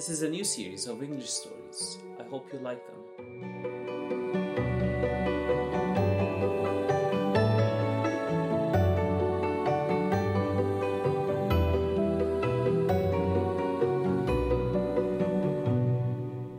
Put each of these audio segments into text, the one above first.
This is a new series of English stories. I hope you like them.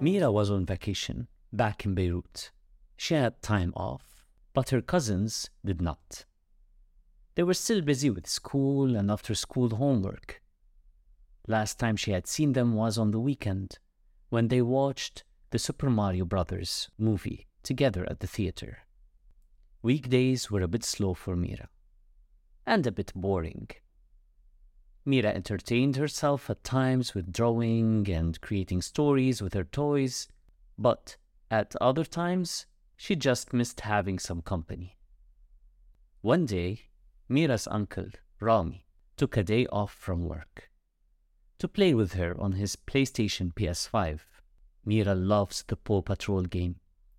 Mira was on vacation back in Beirut. She had time off, but her cousins did not. They were still busy with school and after school homework. Last time she had seen them was on the weekend when they watched the Super Mario Brothers movie together at the theater. Weekdays were a bit slow for Mira and a bit boring. Mira entertained herself at times with drawing and creating stories with her toys, but at other times she just missed having some company. One day, Mira's uncle, Rami, took a day off from work to play with her on his PlayStation PS5. Mira loves the Paw Patrol game.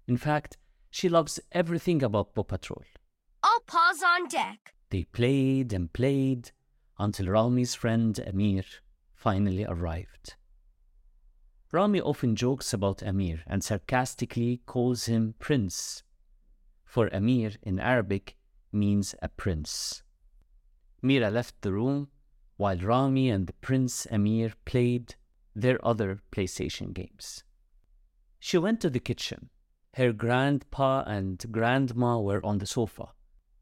In fact, she loves everything about Paw Patrol. All paws on deck. They played and played until Rami's friend Amir finally arrived. Rami often jokes about Amir and sarcastically calls him Prince, for Amir in Arabic means a prince. Mira left the room while Rami and the Prince Amir played their other PlayStation games. She went to the kitchen. Her grandpa and grandma were on the sofa,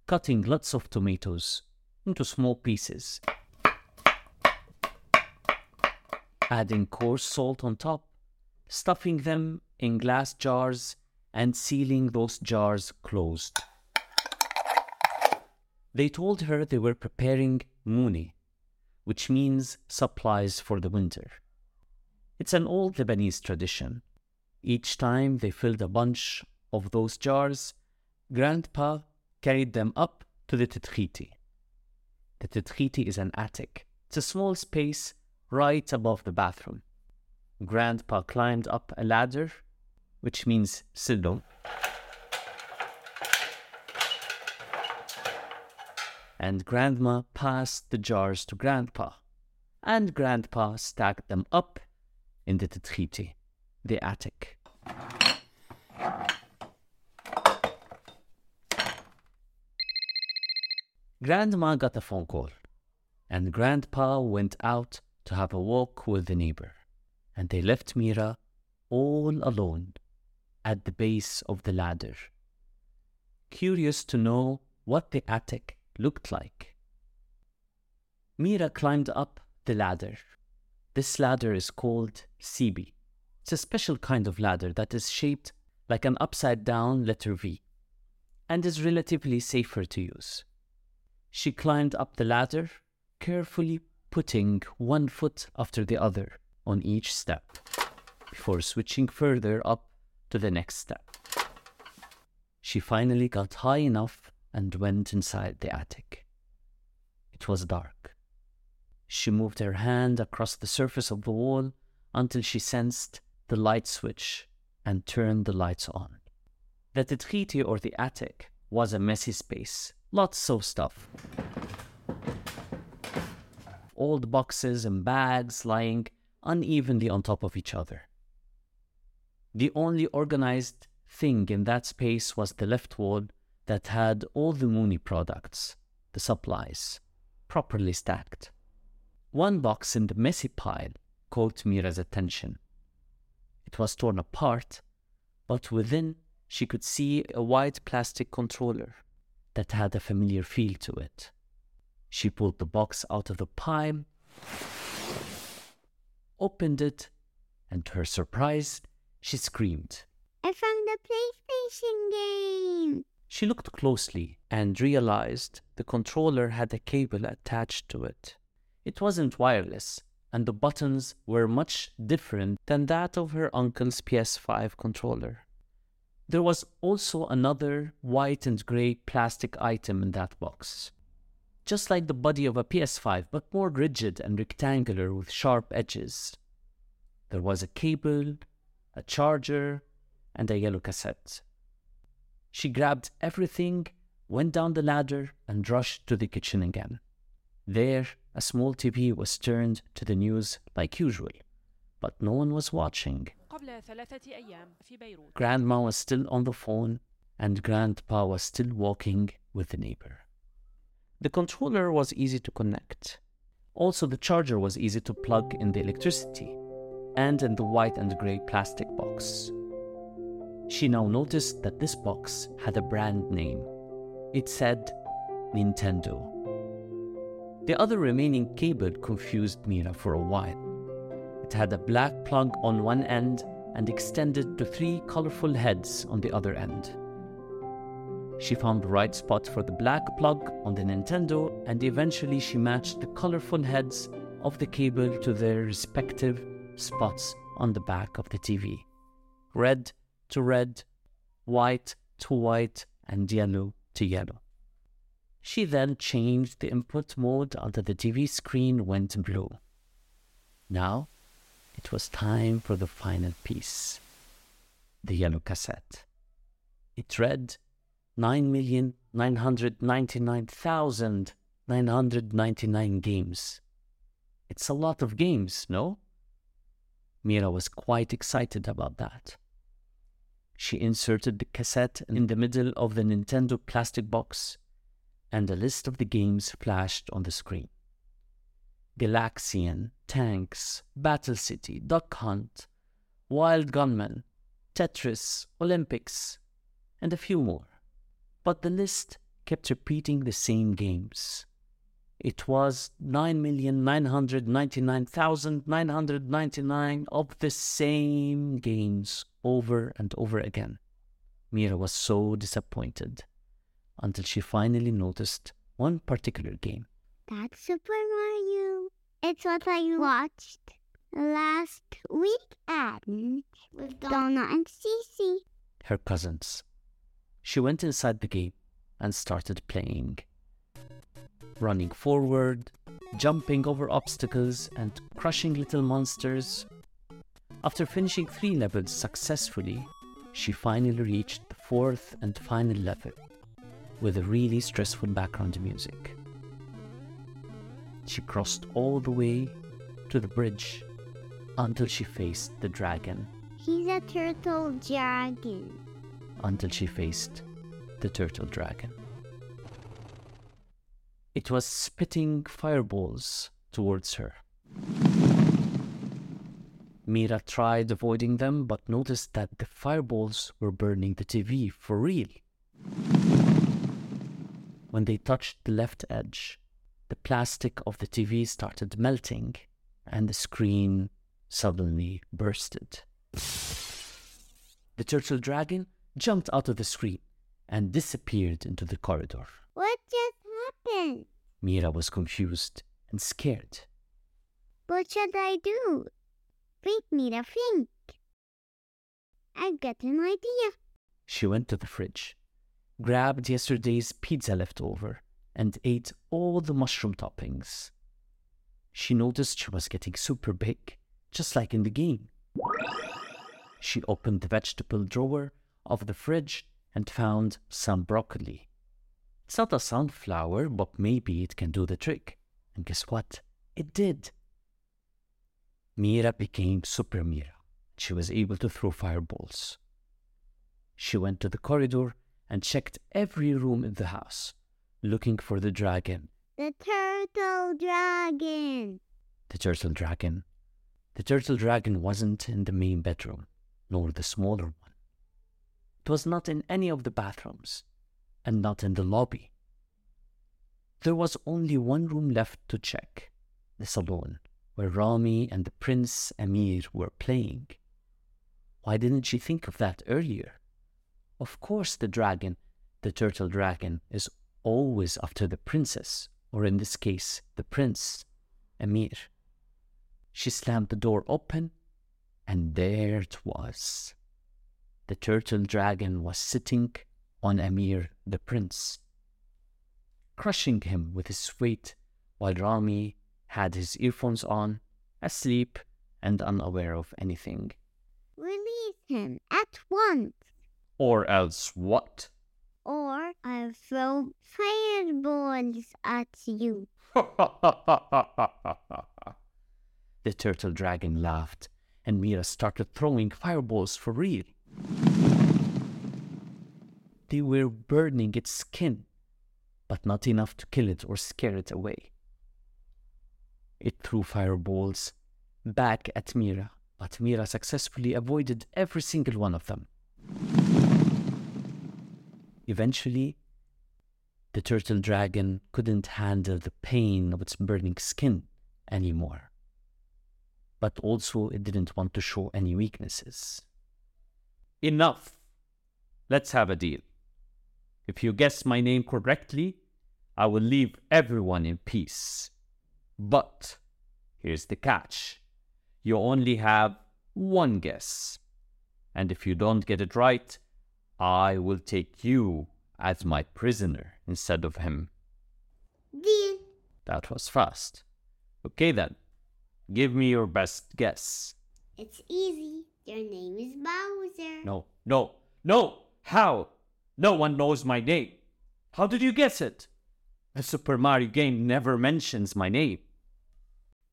cutting lots of tomatoes into small pieces, adding coarse salt on top, stuffing them in glass jars, and sealing those jars closed. They told her they were preparing muni, which means supplies for the winter. It's an old Lebanese tradition. Each time they filled a bunch of those jars, Grandpa carried them up to the Titkhiti. The Titkhiti is an attic. It's a small space right above the bathroom. Grandpa climbed up a ladder, which means silum, and Grandma passed the jars to Grandpa, and Grandpa stacked them up in the Titkhiti, the attic. Grandma got a phone call, and Grandpa went out to have a walk with the neighbor, and they left Mira all alone at the base of the ladder, curious to know what the attic looked like. Mira climbed up the ladder. This ladder is called Sibi. It's a special kind of ladder that is shaped like an upside down letter V and is relatively safer to use. She climbed up the ladder, carefully putting one foot after the other on each step before switching further up to the next step. She finally got high enough and went inside the attic. It was dark. She moved her hand across the surface of the wall until she sensed the light switch and turned the lights on. The Titkhiti or the attic was a messy space, lots of stuff. Old boxes and bags lying unevenly on top of each other. The only organized thing in that space was the left wall that had all the Mooney products, the supplies, properly stacked. One box in the messy pile caught Mira's attention. It was torn apart, but within she could see a white plastic controller that had a familiar feel to it. She pulled the box out of the pile, opened it, and to her surprise, she screamed. I found a PlayStation game. She looked closely and realized the controller had a cable attached to it. It wasn't wireless, and the buttons were much different than that of her uncle's PS5 controller. There was also another white and grey plastic item in that box. Just like the body of a PS5, but more rigid and rectangular with sharp edges. There was a cable, a charger, and a yellow cassette. She grabbed everything, went down the ladder, and rushed to the kitchen again. There, a small TV was turned to the news like usual, but no one was watching. Grandma was still on the phone, and Grandpa was still walking with the neighbor. The controller was easy to connect. Also, the charger was easy to plug in the electricity and in the white and grey plastic box. She now noticed that this box had a brand name. It said Nintendo. The other remaining cable confused Mira for a while. It had a black plug on one end and extended to three colorful heads on the other end. She found the right spot for the black plug on the Nintendo, and eventually she matched the colorful heads of the cable to their respective spots on the back of the TV red to red, white to white, and yellow to yellow. She then changed the input mode until the TV screen went blue. Now it was time for the final piece the yellow cassette. It read 9,999,999 games. It's a lot of games, no? Mira was quite excited about that. She inserted the cassette in the middle of the Nintendo plastic box, and a list of the games flashed on the screen. Galaxian, Tanks, Battle City, Duck Hunt, Wild Gunman, Tetris, Olympics, and a few more. But the list kept repeating the same games. It was 9,999,999 of the same games over and over again. Mira was so disappointed until she finally noticed one particular game. That's Super Mario. It's what I watched last weekend with Donna and Cece. her cousins. She went inside the game and started playing. Running forward, jumping over obstacles, and crushing little monsters. After finishing three levels successfully, she finally reached the fourth and final level with a really stressful background music. She crossed all the way to the bridge until she faced the dragon He's a turtle dragon. until she faced the turtle dragon. It was spitting fireballs towards her. Mira tried avoiding them but noticed that the fireballs were burning the TV for real. When they touched the left edge, the plastic of the TV started melting and the screen suddenly bursted. The turtle dragon jumped out of the screen and disappeared into the corridor. Happened? Mira was confused and scared. What should I do? Make me to think. I've got an idea. She went to the fridge, grabbed yesterday's pizza leftover, and ate all the mushroom toppings. She noticed she was getting super big, just like in the game. She opened the vegetable drawer of the fridge and found some broccoli. It's not a sunflower, but maybe it can do the trick. And guess what? It did. Mira became Super Mira. She was able to throw fireballs. She went to the corridor and checked every room in the house, looking for the dragon, The turtle dragon. the turtle dragon. The turtle dragon wasn't in the main bedroom, nor the smaller one. It was not in any of the bathrooms, and not in the lobby. There was only one room left to check the salon, where Rami and the Prince Amir were playing. Why didn't she think of that earlier? Of course, the dragon, the turtle dragon, is always after the princess, or in this case, the prince, Amir. She slammed the door open, and there it was. The turtle dragon was sitting on Amir, the prince, crushing him with his weight while Rami had his earphones on, asleep and unaware of anything. Release him at once, Or else what? or I'll throw fireballs at you. the turtle dragon laughed and Mira started throwing fireballs for real. They were burning its skin, but not enough to kill it or scare it away. It threw fireballs back at Mira, but Mira successfully avoided every single one of them. Eventually, the turtle dragon couldn't handle the pain of its burning skin anymore. But also, it didn't want to show any weaknesses. Enough! Let's have a deal. If you guess my name correctly, I will leave everyone in peace. But here's the catch you only have one guess. And if you don't get it right, I will take you as my prisoner instead of him. Deal. That was fast. Okay then, give me your best guess. It's easy. Your name is Bowser. No, no, no! How? No one knows my name. How did you guess it? A Super Mario game never mentions my name.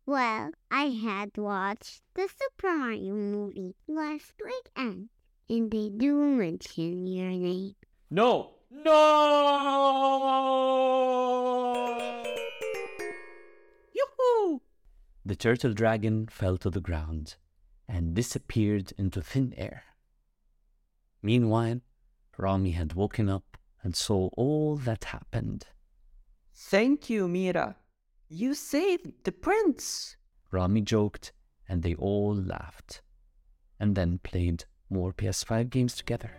Well, I had watched the Super Mario movie last weekend, and they do mention your name. No! No! Yoo-hoo! The turtle dragon fell to the ground and disappeared into thin air. Meanwhile, Rami had woken up and saw all that happened. Thank you, Mira. You saved the prince. Rami joked, and they all laughed, and then played more PS5 games together.